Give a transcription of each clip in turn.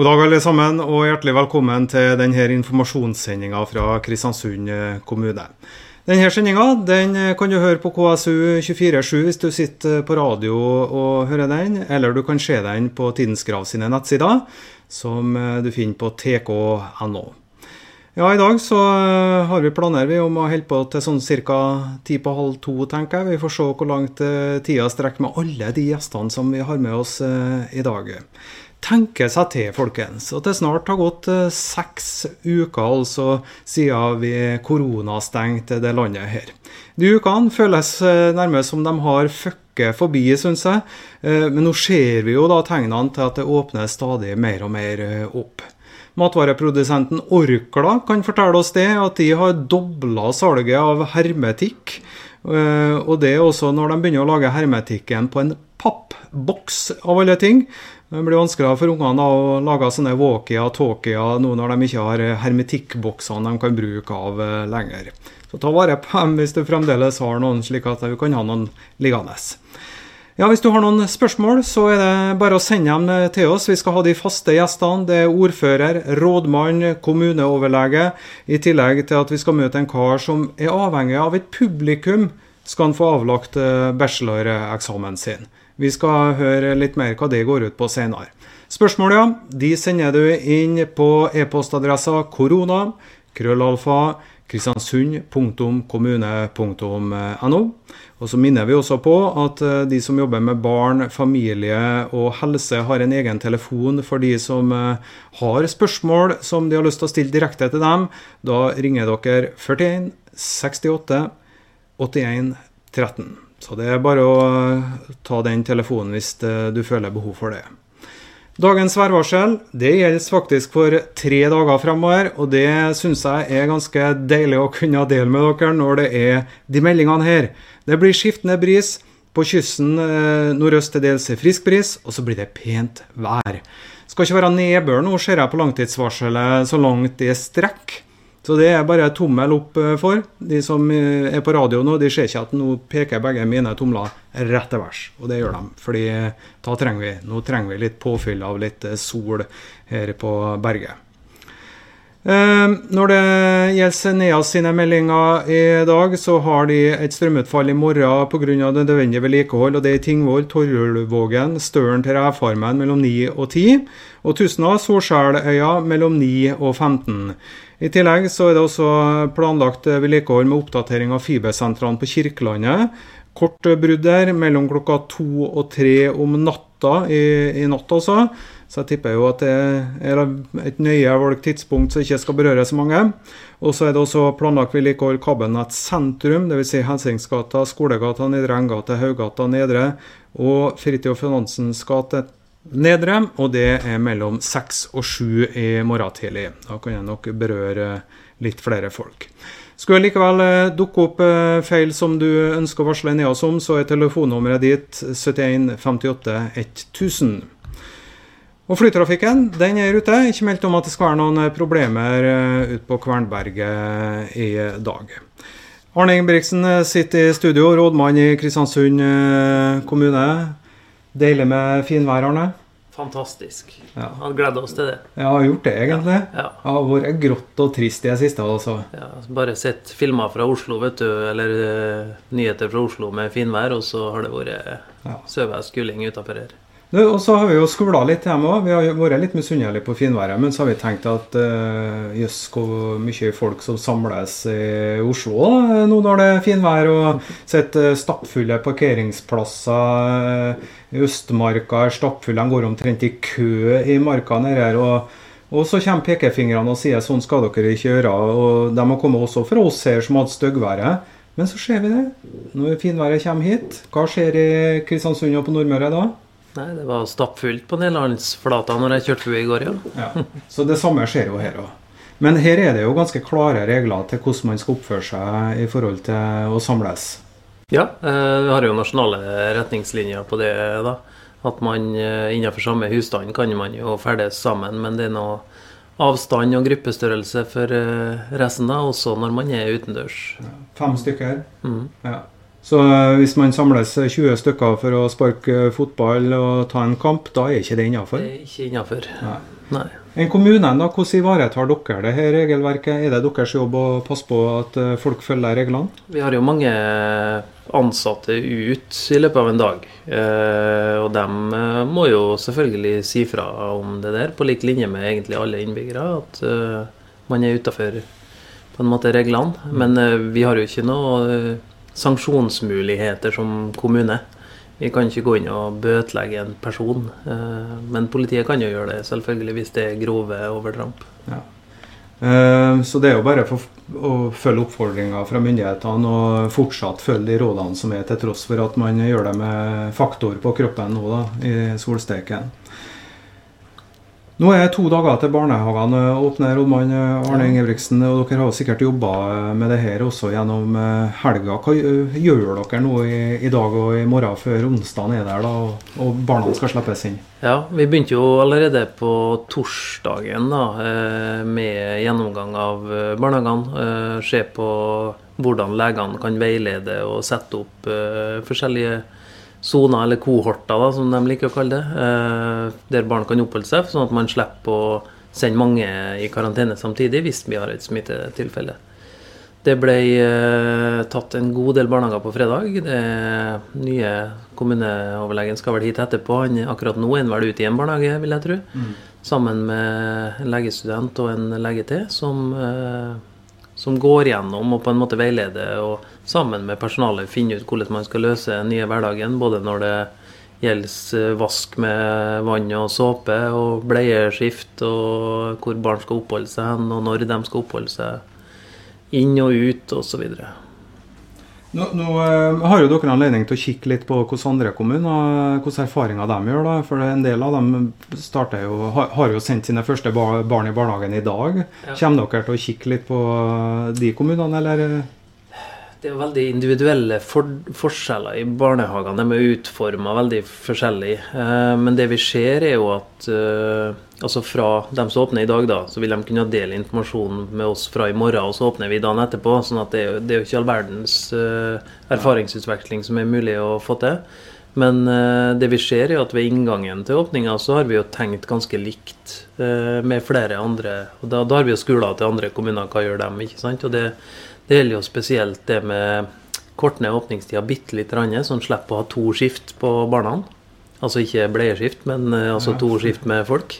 God dag, alle sammen, og hjertelig velkommen til denne informasjonssendinga fra Kristiansund eh, kommune. Denne sendinga den eh, kan du høre på KSU247 hvis du sitter på radio og hører den, eller du kan se den på Tidens Grav sine nettsider, som eh, du finner på tk.no. Ja, I dag så har vi planer vi om å holde på til sånn ca. ti på halv to, tenker jeg. Vi får se hvor langt tida strekker med alle de gjestene som vi har med oss i dag tenke seg til, folkens. At det snart har gått eh, seks uker altså siden vi koronastengte det landet her. De ukene føles eh, nærmest som de har fucket forbi, syns jeg. Eh, men nå ser vi jo da tegnene til at det åpner stadig mer og mer opp. Matvareprodusenten Orkla kan fortelle oss det, at de har dobla salget av hermetikk. Og det er også når de begynner å lage hermetikken på en pappboks, av alle ting. Det blir vanskeligere for ungene å lage sånne walkie og talkie nå når de ikke har hermetikkboksene de kan bruke av eh, lenger. Så ta vare på dem hvis du fremdeles har noen, slik at du kan ha noen liggende. Ja, Hvis du har noen spørsmål, så er det bare å sende dem eh, til oss. Vi skal ha de faste gjestene. Det er ordfører, rådmann, kommuneoverlege. I tillegg til at vi skal møte en kar som er avhengig av et publikum skal han få avlagt eh, bacheloreksamen sin. Vi skal høre litt mer hva det går ut på senere. Spørsmål, ja. De sender du inn på e-postadressa korona, krøllalfa, kristiansund.kommune.no. Og så minner vi også på at eh, de som jobber med barn, familie og helse, har en egen telefon for de som eh, har spørsmål som de har lyst til å stille direkte til dem. Da ringer dere 41 68 81 13. Så det er bare å ta den telefonen hvis eh, du føler behov for det. Dagens værvarsel det gjelder faktisk for tre dager fremover, og det syns jeg er ganske deilig å kunne dele med dere når det er de meldingene her. Det blir skiftende bris. På kysten eh, nordøst til dels frisk bris, og så blir det pent vær. Skal ikke være nedbør nå, ser jeg på langtidsvarselet så langt det strekker. Så det er bare tommel opp eh, for. De som eh, er på radio nå, de ser ikke at nå peker begge mine tomler rett til værs. Og det gjør de, fordi da trenger vi, nå trenger vi litt påfyll av litt eh, sol her på berget. Når det gjelder Neas sine meldinger i dag, så har de et strømutfall i morgen pga. det nødvendige vedlikehold. og Det er i Tingvoll, Torjulvågen, Støren til Rævfarmen mellom 9 og 10. Og Tustna, Solskjæløya mellom 9 og 15. I tillegg så er det også planlagt vedlikehold med oppdatering av fibersentralen på Kirkelandet. Kortbrudd der mellom klokka to og tre om natta i, i natt, altså. Så jeg tipper jo at det er et nøye valgt tidspunkt som ikke skal berøre så mange. Og så er det også planlagt vedlikehold kabelnett sentrum, dvs. Si Helsingsgata, Skolegata, Nedre Enggate, Haugata, Nedre og Fridtjof Finansens gate Nedre, og det er mellom seks og sju i morgen tidlig. Da kan jeg nok berøre litt flere folk. Skulle likevel eh, dukke opp eh, feil som du ønsker å varsle Neas om, så er telefonnummeret ditt 7158 1000. Og Flytrafikken den er ute. Ikke meldt om at det skal være noen eh, problemer ute på Kvernberget i dag. Arne Ingebrigtsen sitter i studio, rådmann i Kristiansund kommune. Deilig med finvær, Arne? Fantastisk. Ja. Hadde gleda oss til det. Ja, har gjort det, egentlig. Ja. ja. har vært grått og trist i det siste. også. Ja, Bare sett filmer fra Oslo, vet du, eller uh, nyheter fra Oslo med finvær, og så har det vært ja. søvær skuling utafor her. Og så har vi jo skvla litt hjemme òg. Vi har vært litt misunnelige på finværet. Men så har vi tenkt at eh, jøss, uh, hvor mye folk som samles i Oslo da, nå når det er finvær. Og sett uh, stappfulle parkeringsplasser. Østmarka er stappfull. De går omtrent i kø i marka nede her. Og, og så kommer pekefingrene og sier sånn skal dere ikke gjøre. Og de har kommet også fra oss her som hadde styggværet. Men så ser vi det. Når finværet kommer hit, hva skjer i Kristiansund og på Nordmøre da? Nei, det var stappfullt på Nederlandsflata når jeg kjørte forbi i går, ja. ja. Så det samme skjer jo her òg. Men her er det jo ganske klare regler til hvordan man skal oppføre seg i forhold til å samles. Ja, eh, vi har jo nasjonale retningslinjer på det. da. At man eh, innenfor samme husstand kan man jo ferdes sammen, men det er noe avstand og gruppestørrelse for eh, resten, da, også når man er utendørs. Fem stykker? Mm. Ja. Så eh, hvis man samles 20 stykker for å sparke fotball og ta en kamp, da er ikke det innafor? Det er ikke innafor. En kommune, da, hvordan ivaretar dere det her regelverket? Er det deres jobb å passe på at eh, folk følger reglene? Vi har jo mange ansatte ut i løpet av en dag. Eh, og de eh, må jo selvfølgelig si fra om det der, på lik linje med egentlig alle innbyggere. At man er utafor reglene. Men vi har jo ikke noe sanksjonsmuligheter som kommune. Vi kan ikke gå inn og bøtelegge en person, eh, men politiet kan jo gjøre det selvfølgelig hvis det er grove overtramp. Ja. Eh, så det er jo bare å følge oppfordringa fra myndighetene og fortsatt følge de rådene som er, til tross for at man gjør det med faktor på kroppen nå da, i solsteken. Nå er det to dager til barnehagene åpner, rådmann Arne Ingebrigtsen. og Dere har sikkert jobba med det her også gjennom eh, helga. Hva gjør dere nå i, i dag og i morgen før onsdagen er der da, og barna skal slippes inn? Ja, Vi begynte jo allerede på torsdagen da, eh, med gjennomgang av eh, barnehagene. Se på hvordan legene kan veilede og sette opp forskjellige soner, eller kohorter, da, som de liker å kalle det, eh, der barn kan oppholde seg, sånn at man slipper å sende mange i karantene samtidig hvis vi har et smittetilfelle. Det ble eh, tatt en god del barnehager på fredag. Det nye kommuneoverlegen skal vel hit etterpå. Han, akkurat nå er han vel ute i en barnehage, vil jeg tro. Mm. Sammen med en legestudent og en lege til, som eh, som går gjennom og på en måte veileder og sammen med personalet finner ut hvordan man skal løse den nye hverdagen. Både når det gjelder eh, vask med vann og såpe og bleieskift og hvor barn skal oppholde seg hen og når de skal oppholde seg inn og ut osv. Nå, nå uh, har jo dere anledning til å kikke litt på hvordan andre kommuner hvordan erfaringer de gjør. da, for En del av dem jo, har, har, jo sendt sine første barn i barnehagen i dag. Ja. Kommer dere til å kikke litt på de kommunene, eller? Det er jo veldig individuelle for forskjeller i barnehagene. De er utforma veldig forskjellig. Eh, men det vi ser, er jo at eh, altså fra dem som åpner i dag, da, så vil de kunne dele informasjonen med oss fra i morgen, og så åpner vi dagen etterpå. sånn at det, det er jo ikke all verdens uh, erfaringsutveksling som er mulig å få til. Men det vi ser, er at ved inngangen til åpninga så har vi jo tenkt ganske likt med flere andre. og Da, da har vi jo skoler til andre kommuner, hva gjør dem? ikke sant? Og det det gjelder jo spesielt det med korte ned åpningstida bitte litt, sånn slipper å ha to skift på barna. Altså ikke bleieskift, men uh, altså to skift med folk.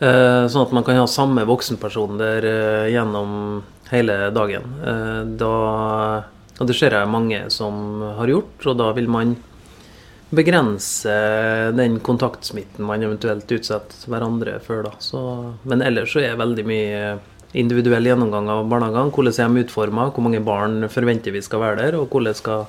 Uh, sånn at man kan ha samme voksenperson der uh, gjennom hele dagen. da, og det ser jeg mange som har gjort, og da vil man begrense den kontaktsmitten man eventuelt utsetter hverandre for. Da. Så, men ellers så er veldig mye individuell gjennomgang av barnehagene. Hvordan er de utforma, hvor mange barn forventer vi skal være der, og hvordan skal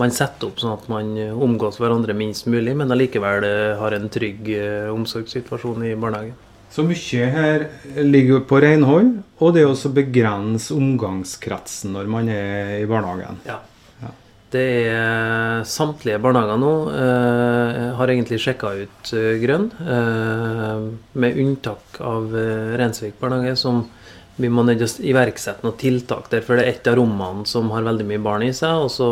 man setter opp sånn at man omgås hverandre minst mulig, men allikevel eh, har en trygg eh, omsorgssituasjon i barnehagen. Så mye her ligger på renhold, og det er også begrense omgangskretsen når man er i barnehagen. Ja. Det er Samtlige barnehager nå eh, har egentlig sjekka ut eh, grønn, eh, med unntak av eh, Rensvik barnehage, som vi må iverksette noen tiltak der. For det er et av rommene som har veldig mye barn i seg. og så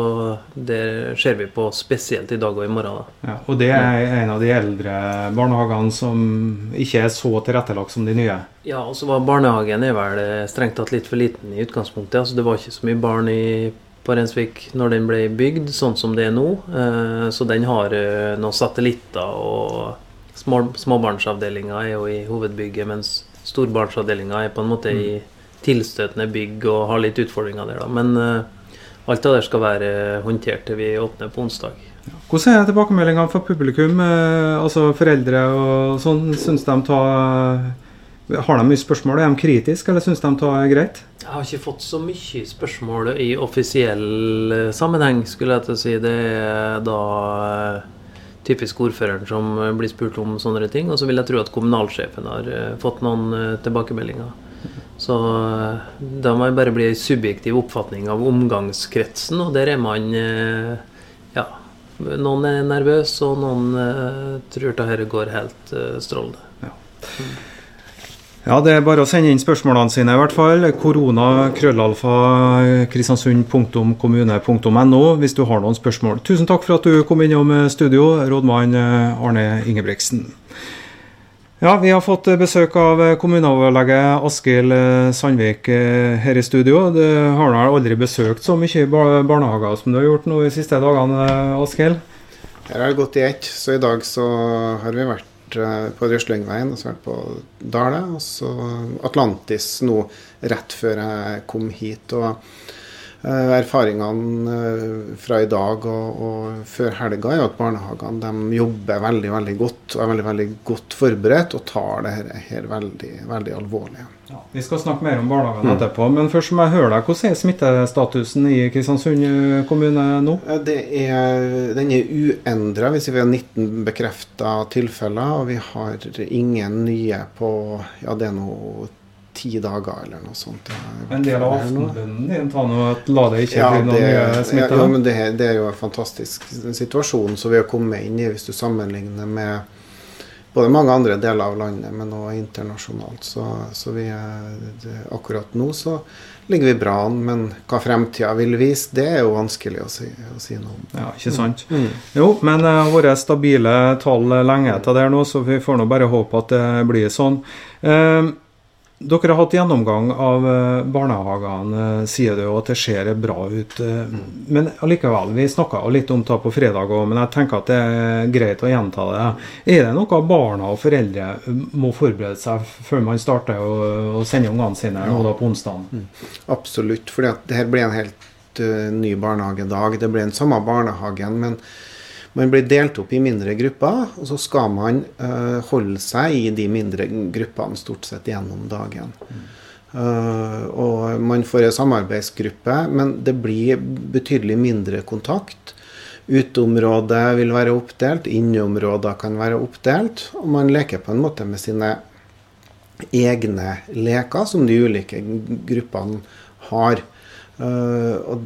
Det ser vi på spesielt i dag og i morgen. Ja, og det er en av de eldre barnehagene som ikke er så tilrettelagt som de nye? Ja, og så var barnehagen er vel strengt tatt litt for liten i utgangspunktet. altså Det var ikke så mye barn i på Rensvik når den ble bygd, sånn som det er nå. Eh, så den har eh, noen satellitter, og småbarnsavdelinga er jo i hovedbygget, mens storbarnsavdelinga er på en måte i mm. tilstøtende bygg og har litt utfordringer der, da. Men uh, alt det der skal være håndtert til vi åpner på onsdag. Hvordan er tilbakemeldingene fra publikum, uh, altså foreldre og sånn? Syns de tar har de mye spørsmål? Er de kritiske, eller syns de det er greit? Jeg har ikke fått så mye spørsmål i offisiell eh, sammenheng, skulle jeg til å si. Det er da typisk ordføreren som blir spurt om sånne ting. Og så vil jeg tro at kommunalsjefen har uh, fått noen uh, tilbakemeldinger. Så da må jeg bare bli en subjektiv oppfatning av omgangskretsen, og der er man Ja. Noen er nervøse, og noen tror dette går helt strålende. Ja. Ja, det er bare å sende inn spørsmålene sine, i hvert fall. Korona, krøllalfa, kristiansund.kommune.no hvis du har noen spørsmål. Tusen takk for at du kom innom studio, rådmann Arne Ingebrigtsen. Ja, vi har fått besøk av kommuneoverlege Askild Sandvik her i studio. Du har aldri besøkt så mye barnehager som du har gjort nå de siste dagene, Askild? Her har det gått i ett, så i dag så har vi vært på Røslingveien og så vært på Dale. Og så Atlantis nå rett før jeg kom hit. og Eh, erfaringene eh, fra i dag og, og før helga er at barnehagene de jobber veldig veldig godt og er veldig veldig godt forberedt og tar det her, her veldig, veldig alvorlig. Vi skal snakke mer om barnehagene mm. etterpå, men først må jeg høre deg. Hvordan er smittestatusen i Kristiansund kommune nå? Det er, den er uendra. Vi har 19 bekrefta tilfeller, og vi har ingen nye på ja, det er nå ti dager eller noe sånt. En del av aftenbønnen din tar nå at la det ikke ja, bli noen nye smitte? Ja, men det, det, er jo en fantastisk situasjon som vi har kommet inn i, hvis du sammenligner med både mange andre deler av landet, men også internasjonalt. Så, så vi det, akkurat nå så ligger vi bra an, men hva fremtida vil vise, det er jo vanskelig å si, å si noe om. Ja, ikke sant. Mm. Jo, men det har vært stabile tall lenge etter det nå, så vi får nå bare håpe at det blir sånn. Uh, dere har hatt gjennomgang av eh, barnehagene, eh, sier du, og at det ser bra ut. Eh, men allikevel, vi snakka litt om det på fredag òg, men jeg tenker at det er greit å gjenta det. Er det noe barna og foreldre må forberede seg før man starter å, sende ungene sine nå da på onsdag? Mm. Absolutt, for det her blir en helt ny barnehagedag. Det blir den samme barnehagen, men man blir delt opp i mindre grupper, og så skal man uh, holde seg i de mindre gruppene stort sett gjennom dagen. Mm. Uh, og man får en samarbeidsgruppe, men det blir betydelig mindre kontakt. Uteområdet vil være oppdelt, inneområder kan være oppdelt. Og man leker på en måte med sine egne leker, som de ulike gruppene har. Uh, og,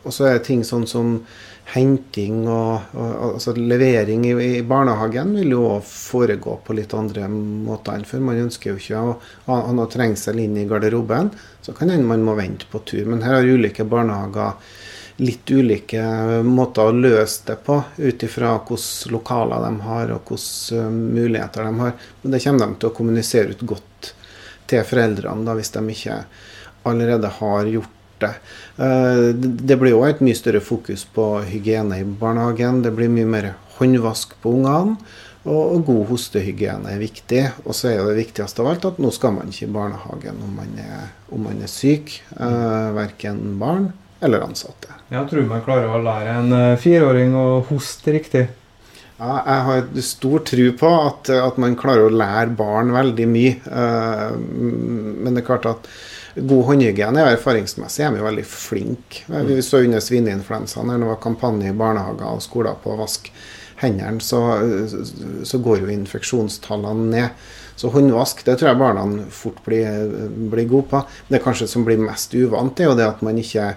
og, så er det ting sånn som henting og, og altså levering i, i, barnehagen vil jo foregå på litt andre måter enn før. Man ønsker jo ikke å ha noe trengsel inn i garderoben. Så kan hende man må vente på tur. Men her har ulike barnehager litt ulike måter å løse det på, ut ifra hvilke lokaler de har og hvilke eh, muligheter de har. Men det kommer de til å kommunisere ut godt til foreldrene da, hvis de ikke allerede har gjort det. Eh, det blir òg et mye større fokus på hygiene i barnehagen. Det blir mye mer håndvask på ungene. Og god hostehygiene er viktig. Og så er det viktigste av alt at nå skal man ikke i barnehagen om man er, om man er syk. Eh, verken barn eller ansatte. Jeg tror man klarer å lære en eh, fireåring å hoste riktig. Ja, jeg har stor tro på at, at, man klarer å lære barn veldig mye. Men det er klart at god håndhygiene er erfaringsmessig er vi veldig flinke. Vi så under svineinfluensaen, når det var kampanje i barnehager og skoler på å vaske hendene, så, så, går jo infeksjonstallene ned. Så håndvask det tror jeg barna fort blir, blir gode på. Det kanskje som blir mest uvant, er jo det at man ikke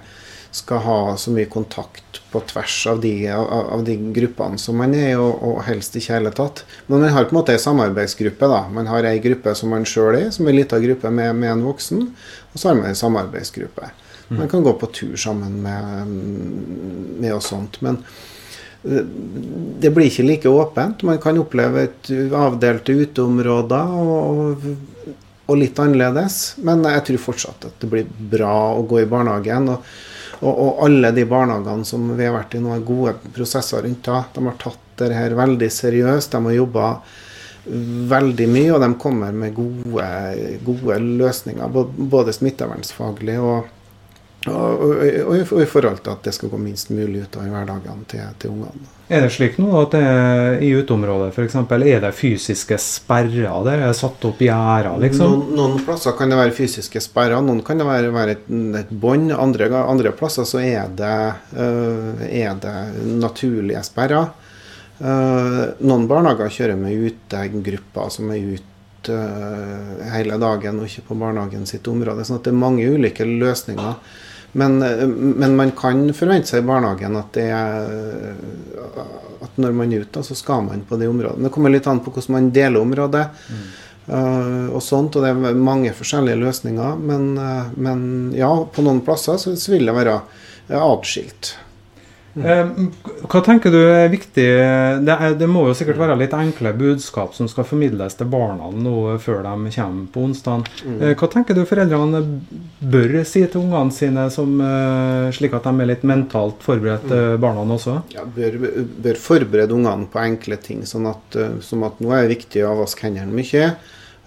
skal ha så mye kontakt på tvers av de, av, de gruppene som man er og, og, helst ikke i hele tatt. Men man har på en måte ei samarbeidsgruppe. da. Man har ei gruppe som man sjøl er, som er ei lita gruppe med, med, en voksen, og så har man ei samarbeidsgruppe. Man kan gå på tur sammen med, med og sånt. Men eh, det blir ikke like åpent. Man kan oppleve et avdelte uteområder og, og, litt annerledes. Men jeg tror fortsatt at det blir bra å gå i barnehagen. og og, og, alle de barnehagene som vi har vært i har gode prosesser rundt det. De har tatt det her veldig seriøst. De har jobba veldig mye, og de kommer med gode, gode løsninger. Både smittevernfaglig og, og, og, i forhold til at det skal gå minst mulig ut av hverdagen til, til ungene. Er det slik nå at det, i uteområdet f.eks. er det fysiske sperrer der? Er det satt opp gjerder, liksom? Noen, noen, plasser kan det være fysiske sperrer, noen kan det være, være et, et bånd. Andre, andre, plasser så er det, øh, er det naturlige sperrer. Uh, noen barnehager kjører med utegrupper som er ute uh, hele dagen og ikke på barnehagen sitt område. sånn at det er mange ulike løsninger. Men, men, man kan forvente seg i barnehagen at, er, at når man er ute, så skal man på de områdene. Det kommer litt an på hvordan man deler området. Mm. Uh, og sånt, og det er mange forskjellige løsninger. Men, uh, men ja, på noen plasser så, vil det være atskilt. Eh, hva tenker du er viktig det, er, det, må jo sikkert være litt enkle budskap som skal formidles til barna nå før de kommer på onsdag. Mm. Eh, hva tenker du foreldrene bør si til ungene sine, som, eh, slik at de er litt mentalt forberedt, mm. barna også? Ja, bør, bør forberede ungene på enkle ting, sånn at, som at nå er det viktig å vaske hendene mye.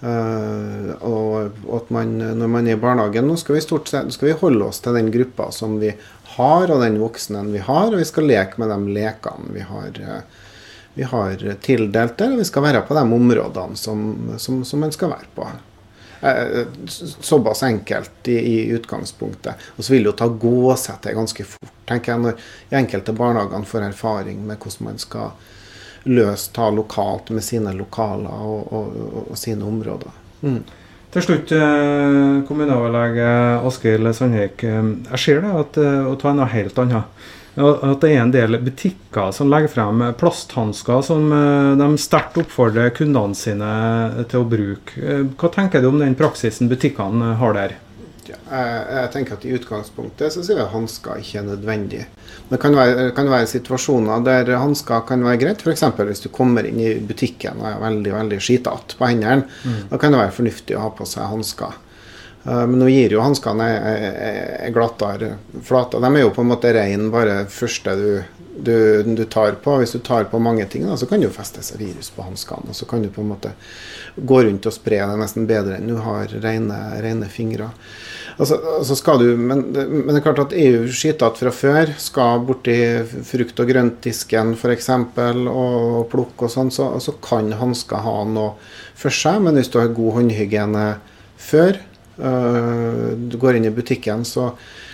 Uh, og, at man, når man er i barnehagen, nå skal vi stort sett skal vi holde oss til den gruppa som vi har, og den voksne vi har, og vi skal leke med de lekene vi har, uh, vi har tildelt der, og vi skal være på de områdene som, som, som man skal være på. Uh, såpass enkelt i, i, utgangspunktet. Og så vil det jo ta gåsetter ganske fort, tenker jeg, når de enkelte barnehagene får erfaring med hvordan man skal løse ta lokalt med sine lokaler og, og, og sine områder. Mm. Til slutt, eh, kommuneoverlege Askild Sandvik. Eh, jeg ser det at, eh, å ta noe helt annet. At det er en del butikker som legger frem plasthansker som de sterkt oppfordrer kundene sine til å bruke. Hva tenker du om den praksisen butikkene har der? Ja, jeg, jeg, tenker at I utgangspunktet så sier vi at hansker ikke er nødvendig. Det kan være, kan være situasjoner der hansker kan være greit. F.eks. hvis du kommer inn i butikken og er veldig veldig skitete på hendene. Mm. Da kan det være fornuftig å ha på seg hansker. Uh, men nå gir jo hanskene glattere flater. De er jo på en måte rein bare første du, du, du, tar på. Hvis du tar på mange ting, da, så kan det jo feste seg virus på hanskene. Og så kan du på en måte gå rundt og spre det nesten bedre enn du har rene, rene fingre. Altså, altså skal du, men, men, det er klart at EU skitete fra før. Skal borti frukt- og grøntdisken f.eks. og plukke og sånn, så, så, kan hansker ha noe for seg. Men hvis du har god håndhygiene før øh, du går inn i butikken, så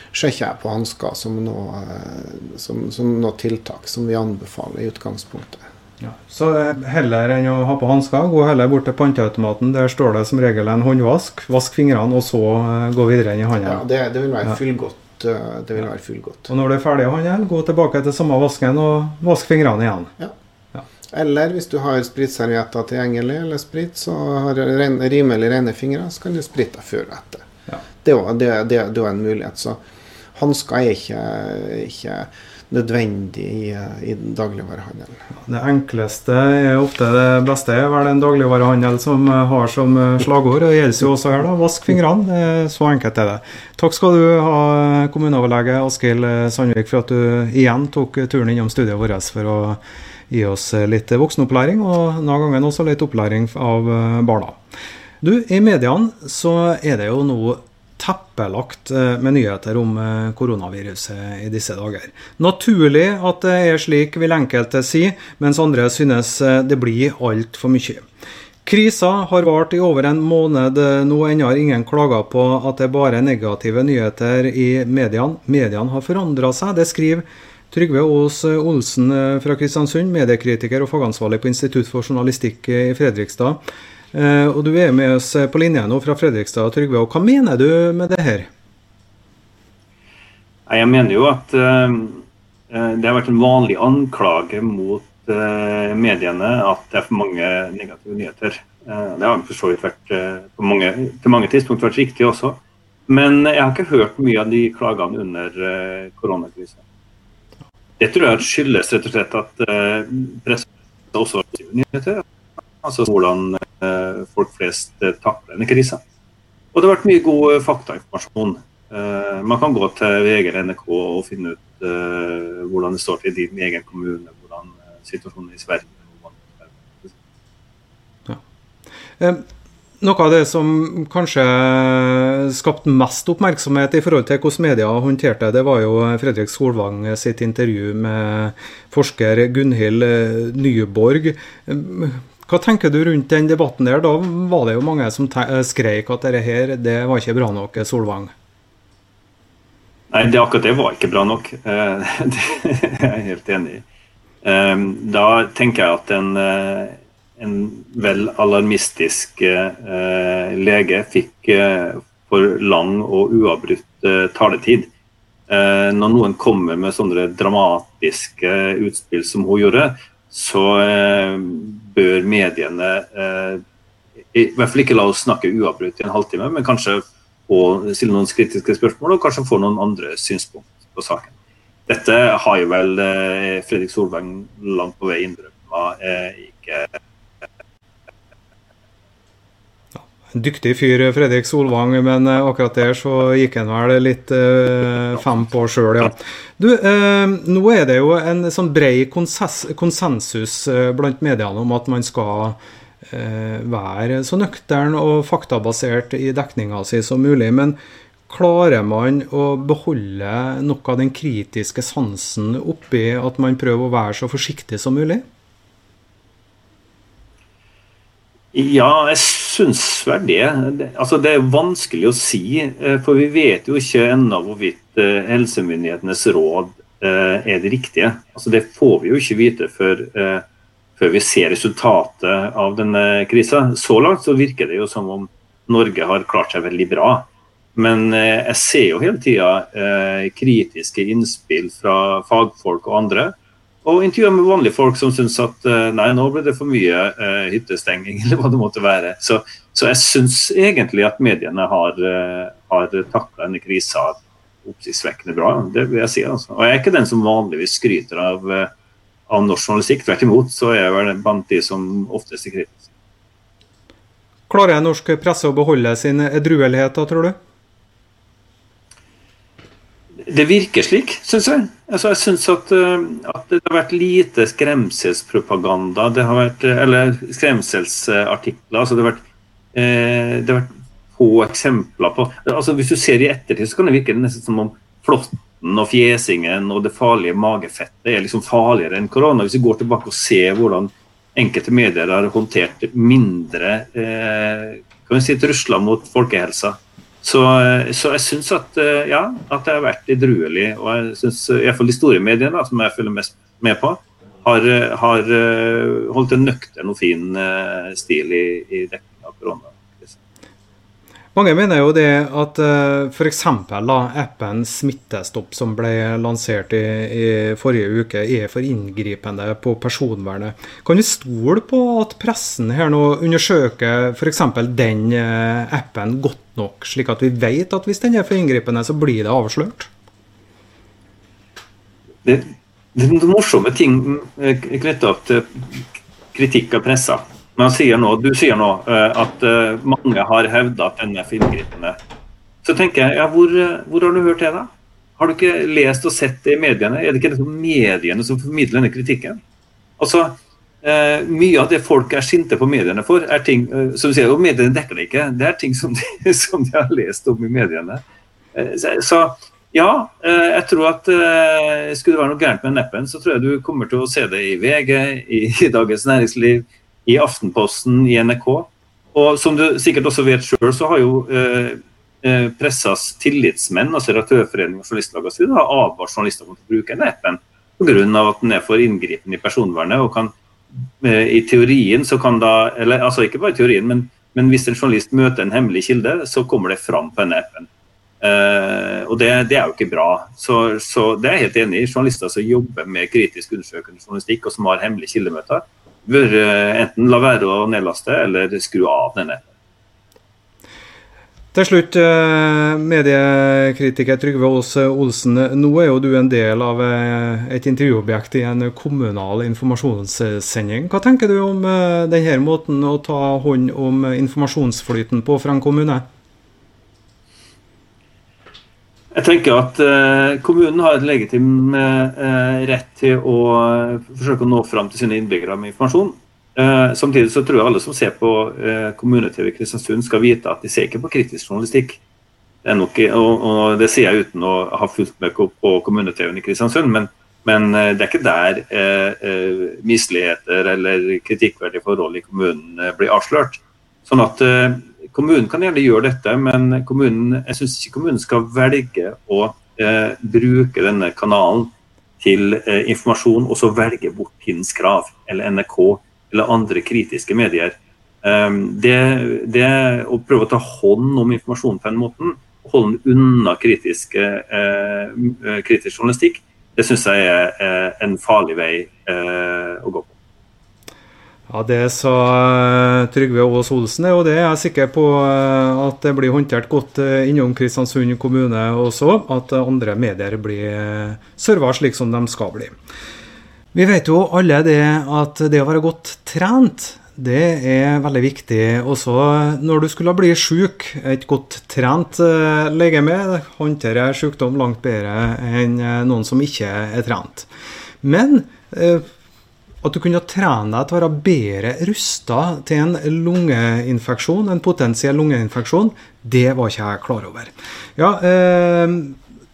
sjekker jeg på hansker som øh, som, som noe tiltak som vi anbefaler i utgangspunktet. Ja. Så heller enn å ha på hansker, gå heller bort til panteautomaten. Der står det som regel en håndvask. Vask fingrene, og så uh, gå videre inn i handelen. Ja, det, det vil være fullgodt. Uh, det vil være fullgodt. Og når du er ferdig å handle, gå tilbake til samme vasken og vask fingrene igjen. Ja. ja. Eller hvis du har spritservietter tilgjengelig, eller sprit, så har du rimelig rene fingre, så kan du sprite deg før og etter. Ja. Det er jo en mulighet. Så hansker er ikke, ikke nødvendig i, i dagligvarehandelen. Det enkleste er ofte det beste. er vel en dagligvarehandel som har som slagord. Det gjelder jo også her, da. Vask fingrene. Så enkelt er det. Takk skal du ha, kommuneoverlege Askild Sandvik, for at du igjen tok turen innom studiet vårt for å gi oss litt voksenopplæring, og denne gangen også litt opplæring av barna. Du, I mediene så er det jo nå teppelagt eh, med nyheter om eh, koronaviruset i disse dager. Naturlig at det er slik, vil enkelte si, mens andre synes eh, det blir altfor mye. Krisa har vart i over en måned. Nå ennå har ingen klager på at det bare er negative nyheter i mediene. Mediene har forandra seg. Det skriver Trygve Aas Olsen fra Kristiansund, mediekritiker og fagansvarlig på Institutt for journalistikk i Fredrikstad. Eh, og du er med oss på linje nå fra Fredrikstad. Trygve, og Hva mener du med det her? Jeg mener jo at uh, det har vært en vanlig anklage mot mediene at det er for mange negative nyheter. Det har for så vidt vært på mange, til mange tidspunkt vært riktig også. Men jeg har ikke hørt mye av de klagene under koronakrisen. Det tror jeg skyldes rett og slett at pressen også har nyheter. Altså hvordan eh, folk flest eh, takler denne krisa. Og det har vært mye god eh, faktainformasjon. Man kan gå til VG eller NRK og finne ut hvordan det står til i din egen kommune, hvordan situasjonen er i Sverige. Noe av det som kanskje skapte mest oppmerksomhet i forhold til hvordan media håndterte det, var jo Fredrik Solvang sitt intervju med forsker Gunhild Nyborg. Hva tenker du rundt den debatten der? Da var det jo mange som skreik at dette her, det var ikke bra nok, Solvang? Nei, det, akkurat det var ikke bra nok. Eh, det er jeg helt enig i. Ehm, da tenker jeg at en, eh, en vel alarmistisk eh, lege fikk for lang og uavbrutt taletid. Når noen kommer med sånne dramatiske utspill som hun gjorde, så eh, bør mediene eh, i hvert fall ikke la oss snakke uavbrutt i en halvtime, men kanskje og stille noen kritiske spørsmål og kanskje få noen andre synspunkt på saken. dette har jo vel Fredrik Solvang langt på vei innrømma ikke En dyktig fyr, Fredrik Solvang, men eh, akkurat der så gikk han vel litt eh, fem på sjøl, ja. Du, eh, nå er det jo en sånn bred konsensus eh, blant mediene om at man skal eh, være så nøktern og faktabasert i dekninga si som mulig. Men klarer man å beholde noe av den kritiske sansen oppi at man prøver å være så forsiktig som mulig? Ja, jeg syns vel det. Altså, det er vanskelig å si. Eh, for vi vet jo ikke ennå hvorvidt eh, helsemyndighetenes råd eh, er det riktige. Altså, det får vi jo ikke vite før, før vi ser resultatet av denne krisa. Så langt så virker det jo som om Norge har klart seg veldig bra. Men jeg ser jo hele tida kritiske innspill fra fagfolk og andre og intervjuer med vanlige folk som syns at eh, nei, nå ble det for mye uh, hyttestenging, eller hva det måtte være. Så, så jeg syns egentlig at mediene har, uh, har takla denne krisa oppsiktsvekkende bra. Det vil jeg si. altså. Og jeg er ikke den som vanligvis skryter av, av norsk journalistikk. Tvert imot så er jeg vel blant de som oftest er kritiske. Klarer norsk presse å beholde sin edruelighet, da, tror du? Det virker slik, syns jeg. Altså, jeg syns at, uh, at, det har vært lite skremselspropaganda. Det har vært, eh, eller skremselsartikler. Altså det, har vært, eh, det har vært få eksempler på altså Hvis du ser i ettertid, så kan det virke nesten som om flåtten og fjesingen og det farlige magefettet er liksom farligere enn korona. Hvis vi går tilbake og ser hvordan enkelte medier har håndtert mindre eh, kan vi si, trusler mot folkehelsa så, så, jeg syns at, eh, ja, at det har vært edruelig. Og jeg syns iallfall de store mediene, som jeg følger mest med på, har, har eh, holdt en nøktern og fin eh, stil i, i dekningen av korona. Mange mener jo det at uh, f.eks. appen Smittestopp, som ble lansert i, i, forrige uke, er for inngripende på personvernet. Kan vi stole på at pressen her nå undersøker f.eks. den uh, appen godt nok, slik at vi vet at hvis den er for inngripende, så blir det avslørt? Det, det morsomme ting eh, knytta til kritikk av pressa. Men sier nå, du sier nå uh, at uh, mange har hevda at den er for inngripende. Så tenker jeg, ja, hvor, hvor, har du hørt det, da? Har du ikke lest og sett det i mediene? Er det ikke det mediene som formidler denne kritikken? Altså, eh, Mye av det folk er sinte på mediene for, er ting som du sier, og mediene dekker det ikke. Det er ting som de, som de har lest om i mediene. Så, så ja, jeg tror at skulle det være noe gærent med neppen, så tror jeg du kommer til å se det i VG, i, i Dagens Næringsliv, i Aftenposten, i NRK. Og som du sikkert også vet sjøl, så har jo eh, eh, pressas tillitsmenn, altså Redaktørforeningen og Journalistlaget osv., advart journalister mot å bruke den appen pga. at den er for inngripende i personvernet. og kan eh, i teorien så kan da, eller altså Ikke bare i teorien, men, men hvis en journalist møter en hemmelig kilde, så kommer det fram på denne appen. Uh, og det, det, er jo ikke bra. Så, så det er jeg helt enig i. Journalister som jobber med kritisk undersøkende journalistikk og som har hemmelige kildemøter, bør eh, enten la være å nedlaste eller skru av denne. Til slutt, eh, mediekritiker Trygve Aas Olsen. Nå er jo du en del av eh, et intervjuobjekt i en kommunal informasjonssending. Hva tenker du om denne måten å ta hånd om informasjonsflyten på fra en kommune? Jeg tenker at eh, kommunen har et legitim eh, rett til å forsøke å nå fram til sine innbyggere med informasjon. samtidig så tror jeg alle som ser på kommune-TV i Kristiansund skal vite at de ser ikke på kritisk journalistikk. Det nok, og, og, det sier jeg uten å ha fulgt med på kommune-TV-en i Kristiansund, men, men, det er ikke der misligheter eller kritikkverdige forhold i kommunen blir avslørt. Sånn at Kommunen kan gjerne gjøre dette, men kommunen, jeg syns ikke kommunen skal velge å eh, bruke denne kanalen til eh, informasjon, og så velge bort Hinns Krav eller NRK eller andre kritiske medier. Um, det, det, Å prøve å ta hånd om informasjonen på den måten, holde den unna kritisk, eh, eh kritisk journalistikk, det syns jeg er eh, en farlig vei eh, å gå på. Ja, Det sa eh, Trygve Aas Olsen, og det er jeg sikker på eh, at det blir håndtert godt eh, innom Kristiansund kommune også. At andre medier blir serva slik som de skal bli. Vi vet jo alle det at det å være godt trent, det er veldig viktig også når du skulle bli syk. Et godt trent legeme håndterer sykdom langt bedre enn noen som ikke er trent. Men at du kunne trene deg til å være bedre rusta til en lungeinfeksjon, en potensiell lungeinfeksjon, det var ikke jeg klar over. Ja, eh,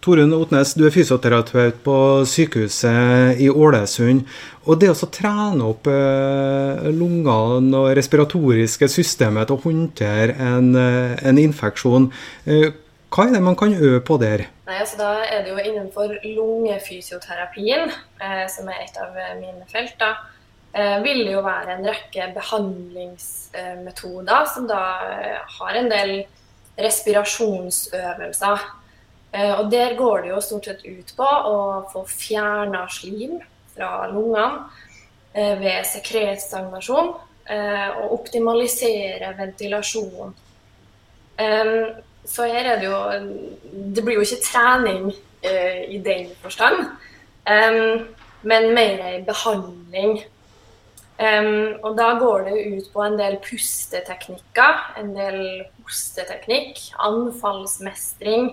Torunn Otnes, du er fysioterapeut på sykehuset i Ålesund. Og det å trene opp eh, lungene og respiratoriske systemet til å håndtere en, eh, en infeksjon, eh, hva er det man kan øve på der? Nei, altså Da er det jo innenfor lungefysioterapien, eh, som er et av mine felt, da, eh, vil det jo være en rekke behandlingsmetoder som da eh, har en del respirasjonsøvelser. Eh, og Der går det jo stort sett ut på å få fjerna slim fra lungene eh, ved sekretstagnasjon eh, og optimalisere ventilasjon. Så her er det jo Det blir jo ikke trening uh, i den forstand, um, men mer behandling. Um, og da går det ut på en del pusteteknikker, en del hosteteknikk, anfallsmestring.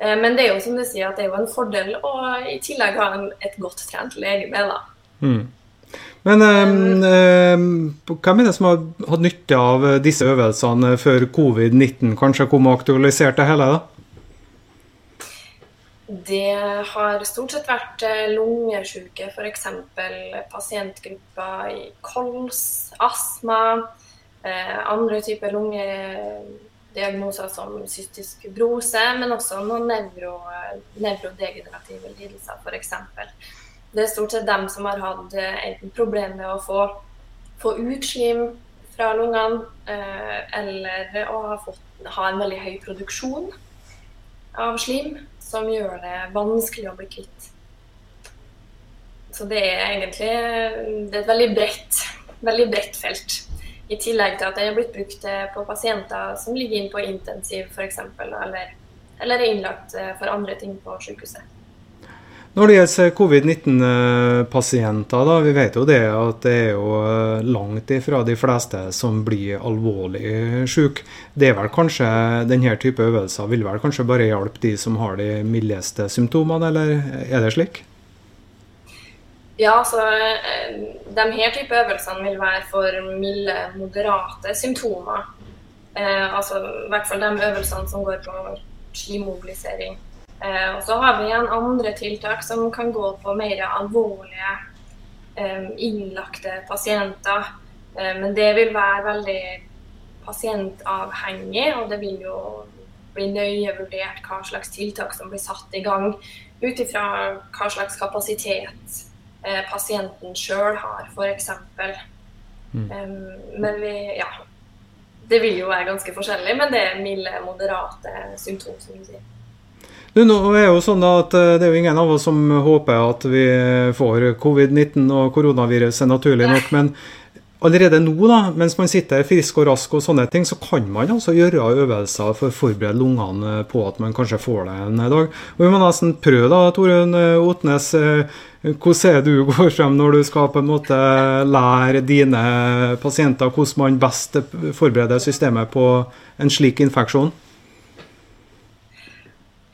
Uh, men det er jo som du sier at det er jo en fordel å i tillegg ha en, et godt trent legeme. da. Mm. Men um, hvem er det som har hatt nytte av disse øvelsene før covid-19 kanskje kom og aktualiserte det hele? da? Det har stort sett vært eh, lungesjuke, f.eks. pasientgrupper i kols, astma, eh, andre typer lungediagnoser som cystisk fibrose, men også noen nevro, nevrodegenerative lidelser, f.eks. Det er stort sett dem som har hatt eh, enten problemer med å få, få utslim fra lungene, eh, eller å ha, fått, ha en veldig høy produksjon av slim, som gjør det vanskelig å bli kvitt. Så det er egentlig det er et veldig bredt, veldig bredt felt. I tillegg til at det er blitt brukt eh, på pasienter som ligger inn på intensiv f.eks., eller, eller er innlagt for andre ting på sykehuset. Når det gjelder covid-19-pasienter, da, vi vet jo det at det er jo eh, langt ifra de fleste som blir alvorlig syke. Det er vel kanskje denne type øvelser vil vel kanskje bare hjelpe de som har de mildeste symptomene, eller er det slik? Ja, så eh, de her type øvelsene vil være for milde, moderate symptomer. Eh, altså i hvert fall de øvelsene som går på skimobilisering. Eh, og så har vi igjen andre tiltak som kan gå på mer alvorlige eh, innlagte pasienter. Eh, men det vil være veldig pasientavhengig, og det vil jo bli nøye vurdert hva slags tiltak som blir satt i gang, ut ifra hva slags kapasitet pasienten sjøl har, f.eks. Mm. Men vi, ja, det vil jo være ganske forskjellig, men det er milde, moderate symptomer, som du sier. Nå er jo sånn at eh, Det er jo ingen av oss som håper at vi får covid-19 og koronaviruset, naturlig nok. Men allerede nå, da, mens man sitter frisk og rask og sånne ting, så kan man altså gjøre øvelser for å forberede lungene på at man kanskje får det en dag. Og Vi må nesten prøve, da, Torunn Otnes. Eh, hvordan er du går frem når du skal på en måte lære dine pasienter hvordan man best forbereder systemet på en slik infeksjon?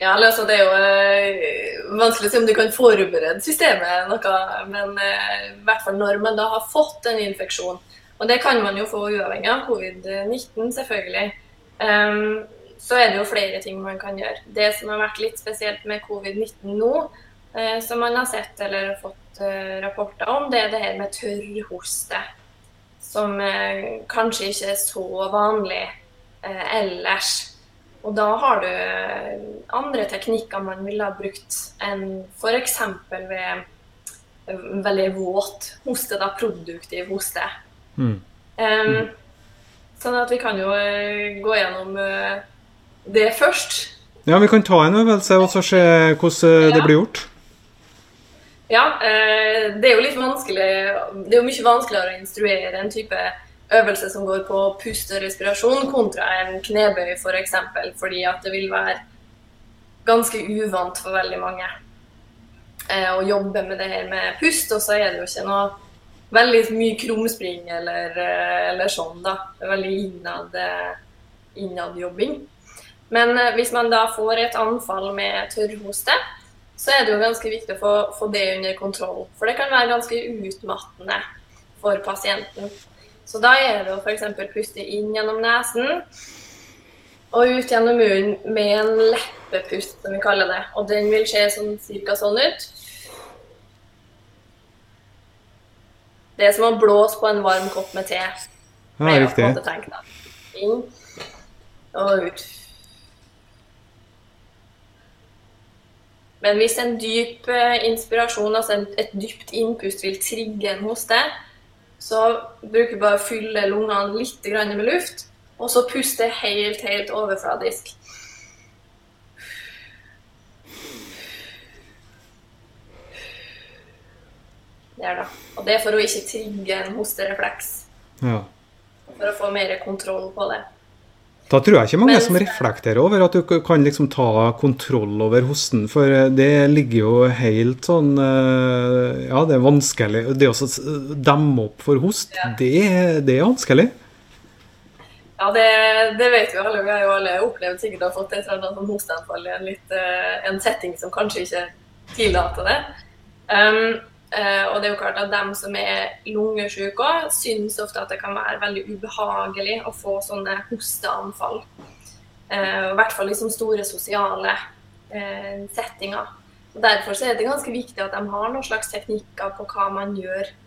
Ja, altså Det er jo eh, vanskelig å si om du kan forberede systemet noe, men eh, i hvert fall når man da har fått en infeksjon. Og det kan man jo få uavhengig av covid-19, selvfølgelig. Um, så er det jo flere ting man kan gjøre. Det som har vært litt spesielt med covid-19 nå, uh, som man har sett eller fått rapporter om, det er det her med tørrhoste. Som kanskje ikke er så vanlig ellers. Og da har du eh, andre teknikker man ville ha brukt enn f.eks. ved veldig våt hoste, da produktiv hoste. Mm. Um, sånn at vi kan jo eh, gå gjennom eh, det først. Ja, vi kan ta en øvelse og så se hvordan ja. det blir gjort. Ja, eh, det er jo litt vanskelig Det er jo mye vanskeligere å instruere en type øvelse som går på pust og respirasjon, kontra en knebøy f.eks. For eksempel, fordi at det vil være ganske uvant for veldig mange eh, å jobbe med det her med pust. Og så er det jo ikke noe veldig mye krumspring eller, eh, eller sånn, da. Veldig innad, innadjobbing. Men hvis man da får et anfall med tørrhoste, så er det jo ganske viktig å få, få det under kontroll. For det kan være ganske utmattende for pasienten. Så da er det å f.eks. puste inn gjennom nesen og ut gjennom munnen med en leppepust, som vi kaller det. Og den vil se sånn cirka sånn ut. Det er som å blåse på en varm kopp med te. Ja, riktig. Inn og ut. Men hvis en dyp eh, inspirasjon, altså et dypt innpust, vil trigge en hoste, så bruker vi bare å fylle lungene litt med luft, og så puste helt, helt overfladisk. Der, da. Og det er for å ikke trigge en hosterefleks. Ja. For å få mer kontroll på det. Da tror jeg ikke mange Men, som reflekterer over at du kan liksom ta kontroll over hosten, for eh, det ligger jo helt sånn eh, Ja, det er vanskelig. Det å demme opp for host, ja. det, det, er vanskelig. Ja, det, det, vet vi alle. Vi har jo alle opplevd sikkert å ha fått et sånt hosteanfall i en, litt, eh, en setting som kanskje ikke tillater det. Um, og det er jo klart at dem som er lungesyke òg, syns ofte at det kan være veldig ubehagelig å få sånne hosteanfall. Uh, I hvert fall i liksom store sosiale uh, settinger. Og Derfor så er det ganske viktig at de har noen slags teknikker på hva man gjør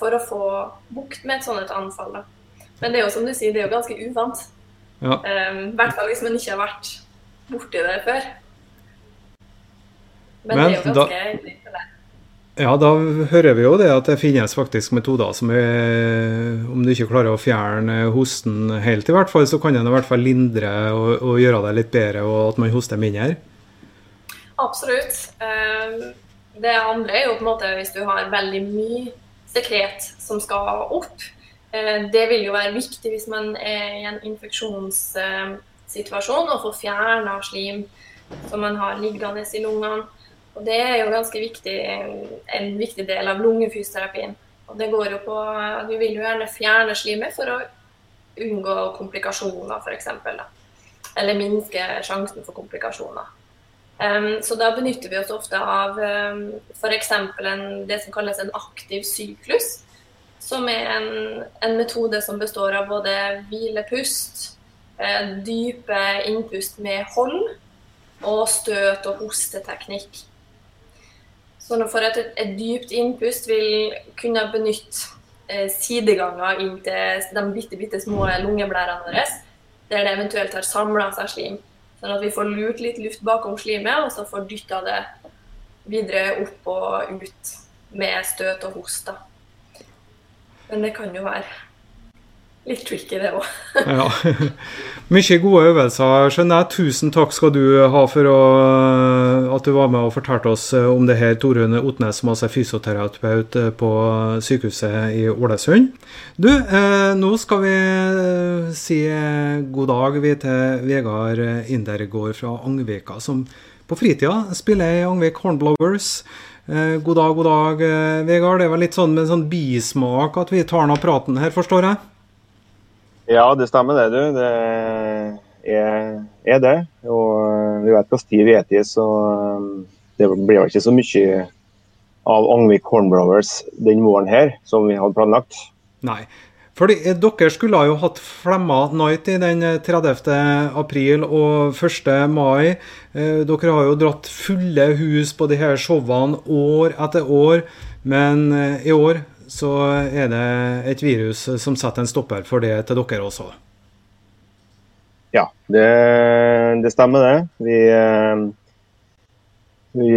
for å få bukt med et sånt anfall. Men det er jo som du sier, det er jo ganske uvant. Ja. I hvert fall hvis man ikke har vært borti det før. Men, Men det er jo ganske da... Ja, da hører vi jo det at det finnes faktisk metoder som er Om du ikke klarer å fjerne hosten helt, i hvert fall, så kan den i hvert fall lindre og, og gjøre det litt bedre, og at man hoster mindre. Absolutt. Ehm, det andre er jo på en måte hvis du har veldig mye sekret som skal opp. Eh, det vil jo være viktig hvis man er i en infeksjonssituasjon og får fjerna slim som man har liggende i lungene. Og det er jo ganske viktig, en viktig del av lungefysioterapien. Og det går jo på Du vil jo gjerne fjerne slimet for å unngå komplikasjoner, f.eks. Eller minske sjansen for komplikasjoner. Um, så da benytter vi oss ofte av um, f.eks. det som kalles en aktiv syklus. Som er en, en metode som består av både hvilepust, eh, dype innpust med hold og støt- og hosteteknikk. Sånn for at et, et, dypt innpust vil kunne benytte eh, sideganger inn til de bitte, bitte små lungeblærene våre, der det eventuelt har samla seg slim. Sånn at vi får lurt litt luft bakom slimet, og så får dytta det videre opp og ut med støt og host. Men det kan jo være litt tricky, det òg. ja. Mye gode øvelser, skjønner jeg. Tusen takk skal du ha for å, at du var med og fortalte oss om det her, Torunn Otnes, som altså er fysioterapeut på sykehuset i Ålesund. Du, eh, nå skal vi eh, si god dag vi til Vegard Indergård fra Angvika, som på fritida spiller i Angvik Hornblowers. Eh, god dag, god dag, eh, Vegard. Det vel litt sånn med en sånn bismak at vi tar nå praten her, forstår jeg? Ja, det stemmer det, du. Det er, er det. Og eh, vi vet hva vi er så eh, det blir ikke så mye av Angvik Hornblowers den våren her som vi hadde planlagt. Nei. Fordi eh, Dere skulle jo hatt Flemma Night i den 30. april og 1. mai. Dere har jo dratt fulle hus på de her showene år etter år. Men i år så er det et virus som setter en stopper for det til dere også. Ja, det, det stemmer det. Vi, eh,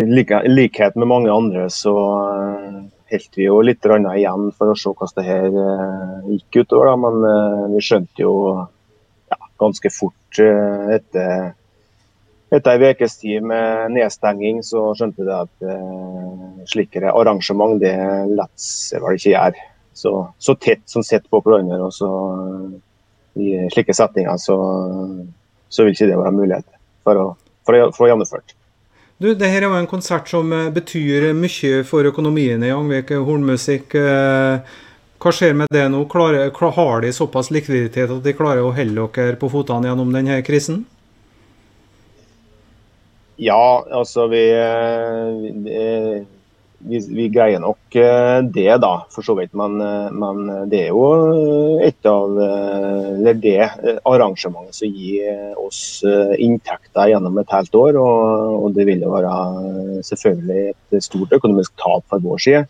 like, I likhet med mange andre så eh, holdt vi jo litt igjen for å se hvordan det her eh, gikk utover. Da. Men vi skjønte jo ja, ganske fort etter etter ei ukes tid med nedstenging, så skjønte jeg at eh, slike arrangement det lar seg vel ikke gjøre så, så tett som sett på hverandre. og så I slike settinger så, så vil ikke det være mulighet for å, for gjennomføre. Du, det her er jo en konsert som eh, betyr mye for økonomien i Angvik Hornmusikk. Eh, hva skjer med det nå? Klarer, har de såpass likviditet at de klarer å holde dere på føttene gjennom denne krisen? Ja, altså vi, eh, vi vi, greier nok eh, det, da, for så vidt. Men, eh, men, det er jo et av eller det arrangementet som gir oss inntekter gjennom et helt år. Og, og det vil jo være selvfølgelig et stort økonomisk tap for vår side.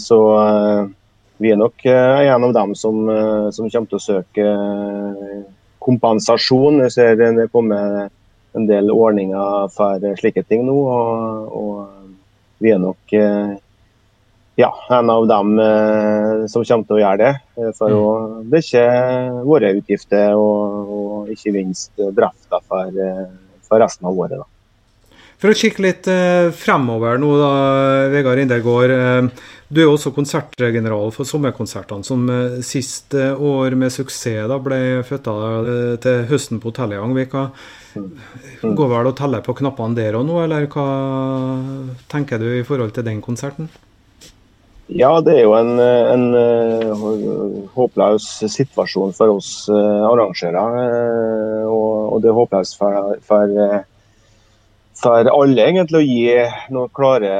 Så vi er nok en av dem som, som kommer til å søke kompensasjon. Jeg ser det kommer en del ordninger for slike ting nå. og, og vi er nok eh, ja, en av dem eh, som kommer til å gjøre det. Eh, for å dekke våre utgifter og, og ikke minst drifta for, for, resten av året. Da. For å kikke litt fremover nå, da, Vegard Indergård. Du er jo også konsertgeneral for sommerkonsertene, som sist år med suksess da ble flytta til høsten på hotellet i Angvika. Mm. Går vel og teller på knappene der òg nå, eller hva tenker du i forhold til den konserten? Ja, det er jo en, en, en håpløs situasjon for oss uh, arrangører. Uh, og, og, det er håpløst for, for for alle egentlig å gi noen klare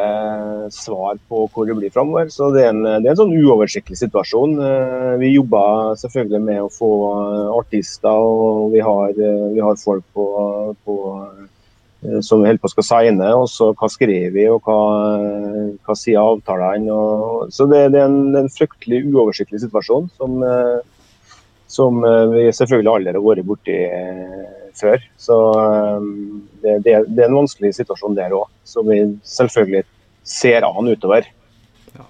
svar på hvor det blir framover. Så det er, en, det er, en, sånn uoversiktlig situasjon. Eh, vi jobber selvfølgelig med å få artister, og vi har, eh, vi har folk på, på, som vi holder på skal signe. Og så hva skriver vi, og hva, hva sier avtalene. så det, det, er en, en, fryktelig uoversiktlig situasjon som, som vi selvfølgelig aldri har vært borti før. Så um, det, det, det, er en vanskelig situasjon der òg, som vi selvfølgelig ser an utover. Ja.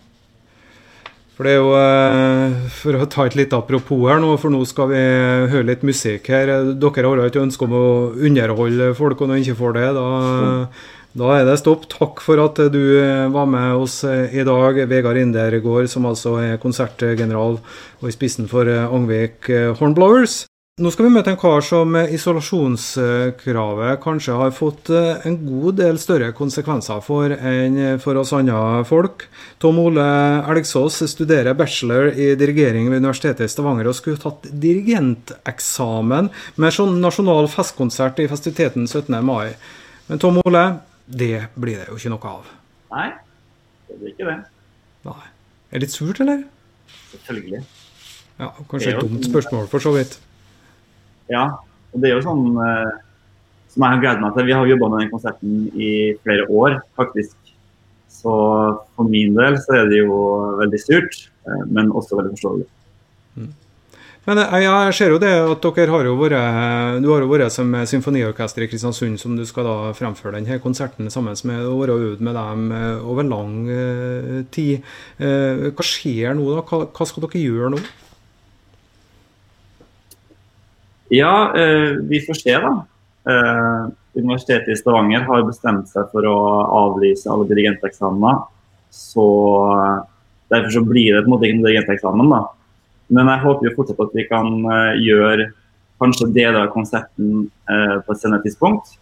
For det er jo, eh, for å ta et litt apropos her nå, for nå skal vi høre litt musikk her. Dere har ikke ønske om å underholde folk, og når de ikke får det, da, da er det stopp. Takk for at du var med oss i dag, Vegard Indergård, som altså er konsertgeneral og i spissen for Angvik Hornblowers. Nå skal vi møte en kar som isolasjonskravet kanskje har fått eh, en god del større konsekvenser for enn for oss andre folk. Tom Ole Elgsås studerer bachelor i dirigering ved Universitetet i Stavanger og skulle tatt dirigenteksamen med sånn nasjonal festkonsert i festiviteten 17. mai. Men Tom Ole, det blir det jo ikke noe av. Nei, det blir ikke det. Nei. Er det litt surt, eller? Selvfølgelig. Ja, Kanskje et dumt spørsmål, for så vidt. Ja. Og det er jo sånn eh, som jeg har gledet meg til. Vi har jobba med den konserten i flere år, faktisk. Så for min del så er det jo veldig surt, eh, men også veldig forståelig. Mm. Men eh, jeg ser jo det at dere har jo vært Du har jo vært som symfoniorkester i Kristiansund, som du skal da fremføre denne konserten sammen med og vært øvd med dem over lang tid. Hva skjer nå, da? Hva skal dere gjøre nå? Ja, eh, vi får se, da. Eh, Universitetet i Stavanger har bestemt seg for å avlyse alle dirigenteksamener. Så eh, derfor så blir det på en måte ikke noen dirigenteksamen, da. Men jeg håper jo fortsatt at vi kan gjøre kanskje deler av konserten på et senere tidspunkt.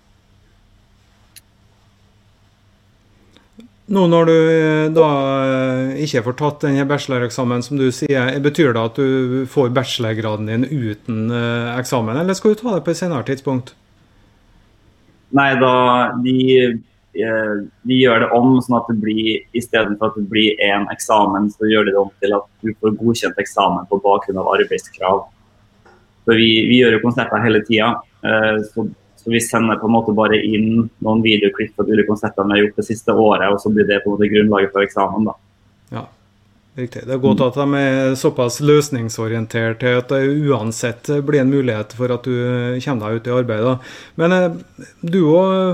Nå når du eh, da eh, ikke får tatt denne bacheloreksamen, som du sier, betyr det at du får bachelorgraden din uten eh, eksamen, eller skal du ta det på et senere tidspunkt? Nei, da de, de gjør det om sånn at det blir istedenfor at det blir én eksamen, så gjør de det om til at du får godkjent eksamen på bakgrunn av arbeidskrav. Så vi, vi gjør jo konserter hele tida. Så så vi sender på en måte bare inn noen videoklipp fra ulike konserter vi har gjort det siste året, og så blir det på en måte grunnlaget for eksamen. da. Ja, riktig. Det er godt at de er såpass løsningsorienterte at det uansett blir en mulighet for at du kommer deg ut i arbeid. Da. Men eh, du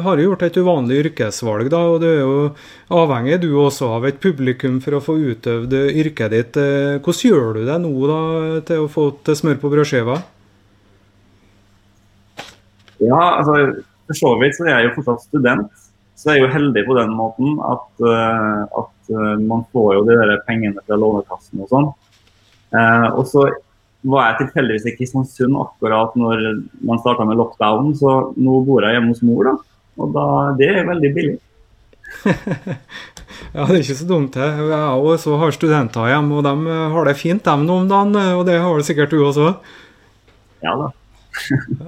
har jo gjort et uvanlig yrkesvalg, da, og du er jo avhengig du også av et publikum for å få utøvd yrket ditt. Eh, hvordan gjør du det nå da, til å få til smør på brødskiva? Ja, altså for så vidt så er jeg jo fortsatt student, så jeg er jo heldig på den måten at, uh, at uh, man får jo de der pengene fra Lånekassen og sånn. Uh, og så var jeg tilfeldigvis i Kristiansund akkurat når man starta med lockdown, så nå bor jeg hjemme hos mor, da. Og da, det er veldig billig. ja, det er ikke så dumt, det. Jeg også har studenter hjemme, og de har det fint dem nå om dagen. Og det har du sikkert du også? Ja da.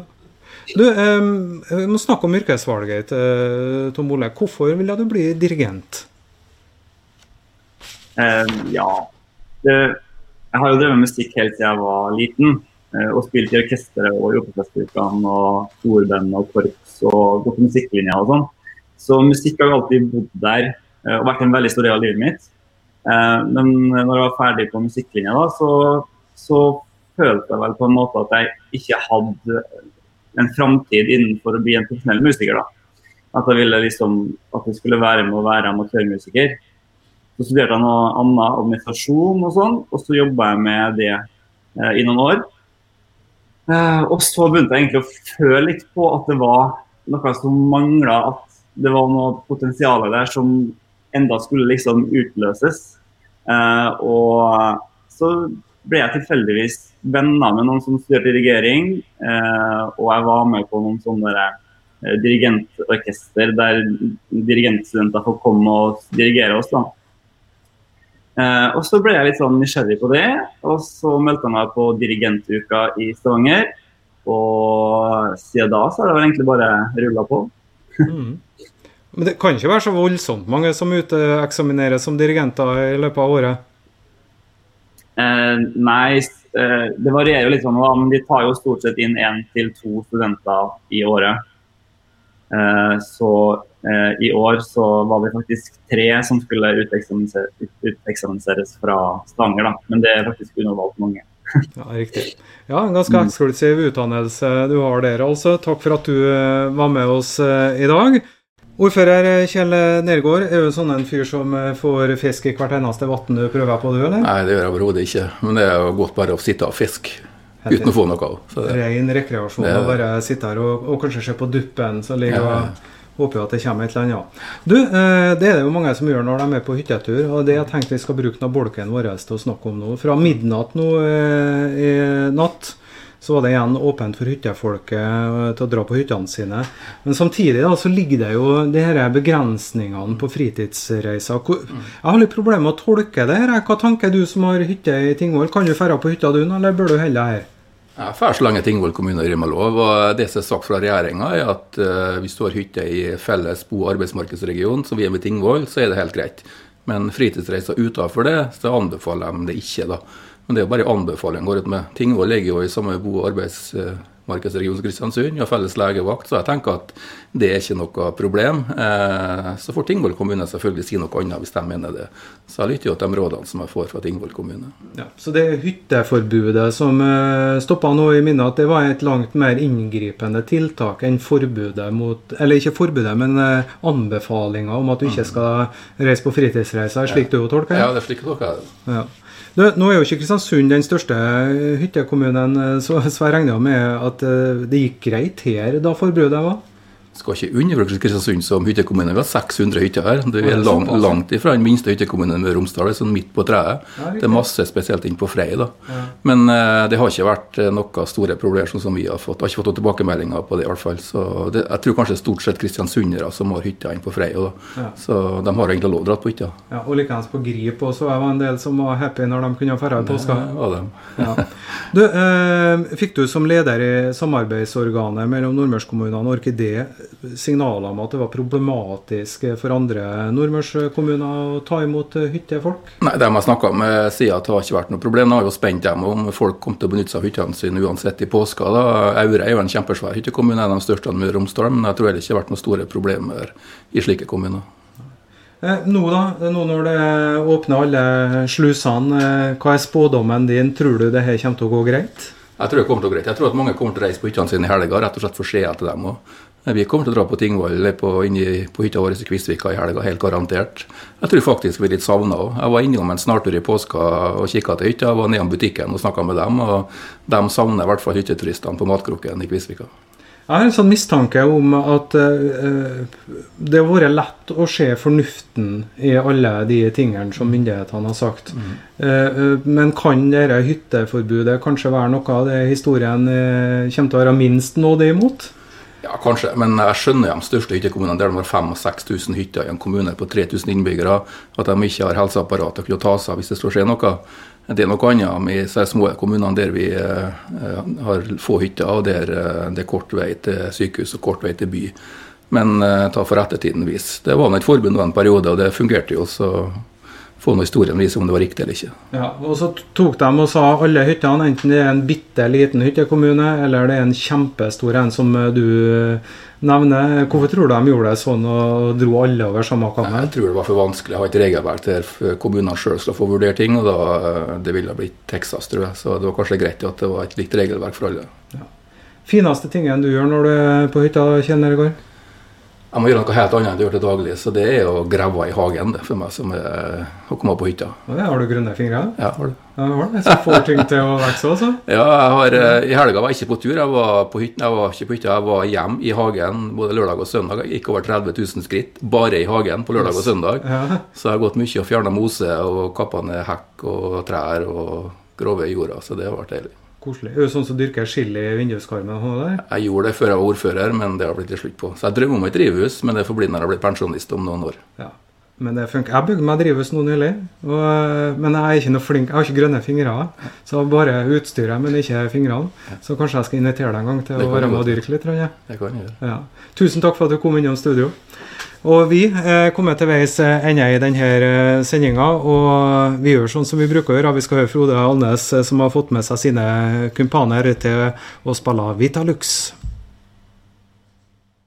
du, Vi må snakke om yrkesvalget til Tom Ole. Hvorfor ville du bli dirigent? Ja, jeg har jo drevet musikk helt siden jeg var liten. Og spilt i orkestre og i Operafestivalen og storband og korps og gått musikklinja og sånn. Så musikk har jo alltid bodd der eh, og vært en veldig stor del av livet mitt. Eh, men når jeg var ferdig på musikklinja, da, så, så, følte jeg vel på en måte at jeg ikke hadde en framtid innenfor å bli en profesjonell musiker. da. At jeg ville liksom, at jeg skulle være med å være amatørmusiker. Så studerte jeg noe annet administrasjon og sånn, og så jobba jeg med det eh, i noen år. Eh, og så begynte jeg egentlig å føle litt på at det var noe som mangla, at det var noe potensial der som enda skulle liksom utløses. Eh, og så ble jeg tilfeldigvis venner med noen som studerte dirigering, Eh, og jeg var med på noen sånne uh, dirigentorkester der dirigentstudenter får komme og dirigere oss. da. og så ble jeg litt sånn nysgjerrig på det, og så meldte jeg meg på dirigentuka i Stavanger. Og siden da så har det vel egentlig bare rulla på. Mm. Men det kan ikke være så voldsomt mange som uteksamineres som dirigenter i løpet av året? Eh, nei, eh, det varierer jo litt sånn, men de tar jo stort sett inn én til to studenter i året. Eh, så eh, i år så var det faktisk tre som skulle uteksamineres fra Stanger, da. Men det er faktisk undervalgt mange. ja, riktig. Ja, En ganske eksklusiv utdannelse du har der, altså. Takk for at du var med oss i dag. Ordfører Kjell Nergård, er du sånn en fyr som eh, får fisk i hvert eneste vann du prøver på, du, eller? Nei, det gjør jeg overhodet ikke. Men det er jo godt bare å sitte og fiske uten å få noe av. det... Ren rekreasjon å bare sitte her og, og, kanskje se på duppen som ligger ja. og håper at det kommer et eller annet. Du, eh, det er det jo mange som gjør når de er på hyttetur, og det jeg tenkte vi skal bruke av bolken vår til å snakke om nå. Fra midnatt nå eh, i natt så var det igjen åpent for hyttefolket eh, til å dra på hyttene sine. Men samtidig da, så ligger det jo de disse begrensningene på fritidsreiser. Jeg har litt problemer med å tolke det. her. Hva tanker du som har hytte i Tingvoll? Kan du dra på hytta du, eller bør du holde her? Jeg drar så lenge Tingvoll kommune gir meg lov. og Det som er sagt fra regjeringa, er at uh, hvis du har hytte i felles bo- og arbeidsmarkedsregion, som vi er med Tingvoll, så er det helt greit. Men fritidsreiser utenfor det, så anbefaler de det ikke. da. Men det er jo bare anbefaling går ut med. Tingvoll ligger jo i samme bo- og arbeidsmarkedsregion som Kristiansund, og felles legevakt, så jeg tenker at det er ikke noe problem. Eh, så får Tingvoll kommune selvfølgelig si noe annet hvis de mener det. Så jeg lytter jo til de rådene som jeg får fra Tingvoll kommune. Ja, så det hytteforbudet som eh, stoppa nå i minnet, at det var et langt mer inngripende tiltak enn forbudet mot Eller ikke forbudet, men eh, anbefalinga om at du ikke mm. skal reise på fritidsreiser, slik du jo tolker det? Ja, det er slik jeg tolker det. Ja. Du, nå er jo ikke Kristiansund den største hyttekommunen, så, så jeg regner med at eh, det gikk greit her da forbudet var? Skal ikke undervurdere Kristiansund som hyttekommune. Vi har 600 hytter her. Det er lang, langt ifra den minste hyttekommunen med Romsdal. Det er sånn midt på treet. Det er masse spesielt inn på Frei. da. Men uh, det har ikke vært noen noe store problemer sånn som vi har fått. Jeg har ikke fått noen tilbakemeldinger på det i hvert fall. Så det, jeg tror kanskje stort sett kristiansundere som har hytter inn på Frei. Da. Så de har egentlig lov å dra på hytta. Ja, og likeens på Grip også Jeg var en del som var happy når de kunne dra i påska. Ja. Du, uh, fikk du som leder i samarbeidsorganet mellom nordmørskommunene og Orkidé signaler om at det var problematisk for andre nordmørskommuner å ta imot hyttefolk? Nei, dem har snakka med, sier at det har ikke vært noe problem. Jeg har jo spent dem om folk kom til å benytte seg av hyttene sine uansett i påska. da. Aure er jo en kjempesvær hyttekommune, en av de største med Romsdal, men jeg tror det ikke har vært noen store problemer i slike kommuner. Eh, nå da, nå når det åpner alle slusene, eh, hva er spådommen din? Tror du det her kommer til å gå greit? Jeg tror det kommer til å gå greit. Jeg tror at mange kommer til å reise på hyttene sine i helga, rett og slett for å se etter dem. Og vi kommer til å dra på Tingvoll på, på hytta vår i Kvistvika i helga, helt garantert. Jeg tror faktisk vi er litt savna òg. Jeg var innom en snartur i påska og kikka til hytta. Var nedom butikken og snakka med dem, og de savner i hvert fall hytteturistene på Matkroken i Kvistvika. Jeg har en sånn mistanke om at uh, det har vært lett å se fornuften i alle de tingene som myndighetene har sagt. Mm. Uh, men kan dette hytteforbudet kanskje være noe av det historien uh, kommer til å være minst nådig imot? Ja, kanskje, men jeg skjønner de største hyttekommunene der de har 5000-6000 hytter i en kommune på 3000 innbyggere, at de ikke har helseapparat til å ta seg av hvis det skulle skje noe. Det er noe annet med de små kommunene der vi eh, har få hytter, og der eh, det er kort vei til sykehus og kort vei til by. Men eh, ta for ettertiden vis. Det var et forbund en periode, og det fungerte jo. så få noen historien vise om det var riktig eller ikke. Ja, og Så tok de og sa alle hyttene, enten det er en bitte liten hyttekommune eller det er en kjempestor en som du nevner. Hvorfor tror du de gjorde det sånn og dro alle over samme kam? Jeg tror det var for vanskelig å ha et regelverk der kommunene sjøl skal få vurdere ting. og da, eh, Det ville blitt Texas, tror jeg. Så det var kanskje greit at det var et likt regelverk for alle. Ja. Fineste tingen du gjør når du er på hytta, Kjell Gård? Jeg må gjøre noe helt annet enn jeg gjør til daglig. Så det er å grave i hagen det, for meg som er å komme på hytta. Ja, har du grønne fingre? Ja, har du. Ja, har du. Så får ting til å vokse også? Ja, har, eh, i helga var jeg ikke på tur. Jeg var på hytten, jeg var ikke på hytta, jeg var hjemme i hagen både lørdag og søndag. Jeg gikk over 30 000 skritt bare i hagen på lørdag og søndag. Ja. Så jeg har gått mye og fjerna mose og kappa ned hekk og trær og grove jorda. Så det har vært deilig. Koselig. Er du sånn som dyrker chili i vinduskarmen? Jeg gjorde det før jeg var ordfører, men det har blitt til slutt på. Så jeg drømmer om et drivhus, men det får bli når jeg blir pensjonist om noen år. Ja. Men det funker. Jeg bygde meg drivhus nå nylig, og, men jeg er ikke noe flink. Jeg har ikke grønne fingre. Så bare utstyret, men ikke fingrene. Så kanskje jeg skal invitere deg en gang til å være med og dyrke litt. Det kan jeg gjøre. Ja. Tusen takk for at du kom innom studio. Og vi er kommet til veis ende i denne eh, sendinga, og vi gjør sånn som vi bruker å gjøre. Vi skal høre Frode Alnes, eh, som har fått med seg sine kumpaner til å spille Vitalux.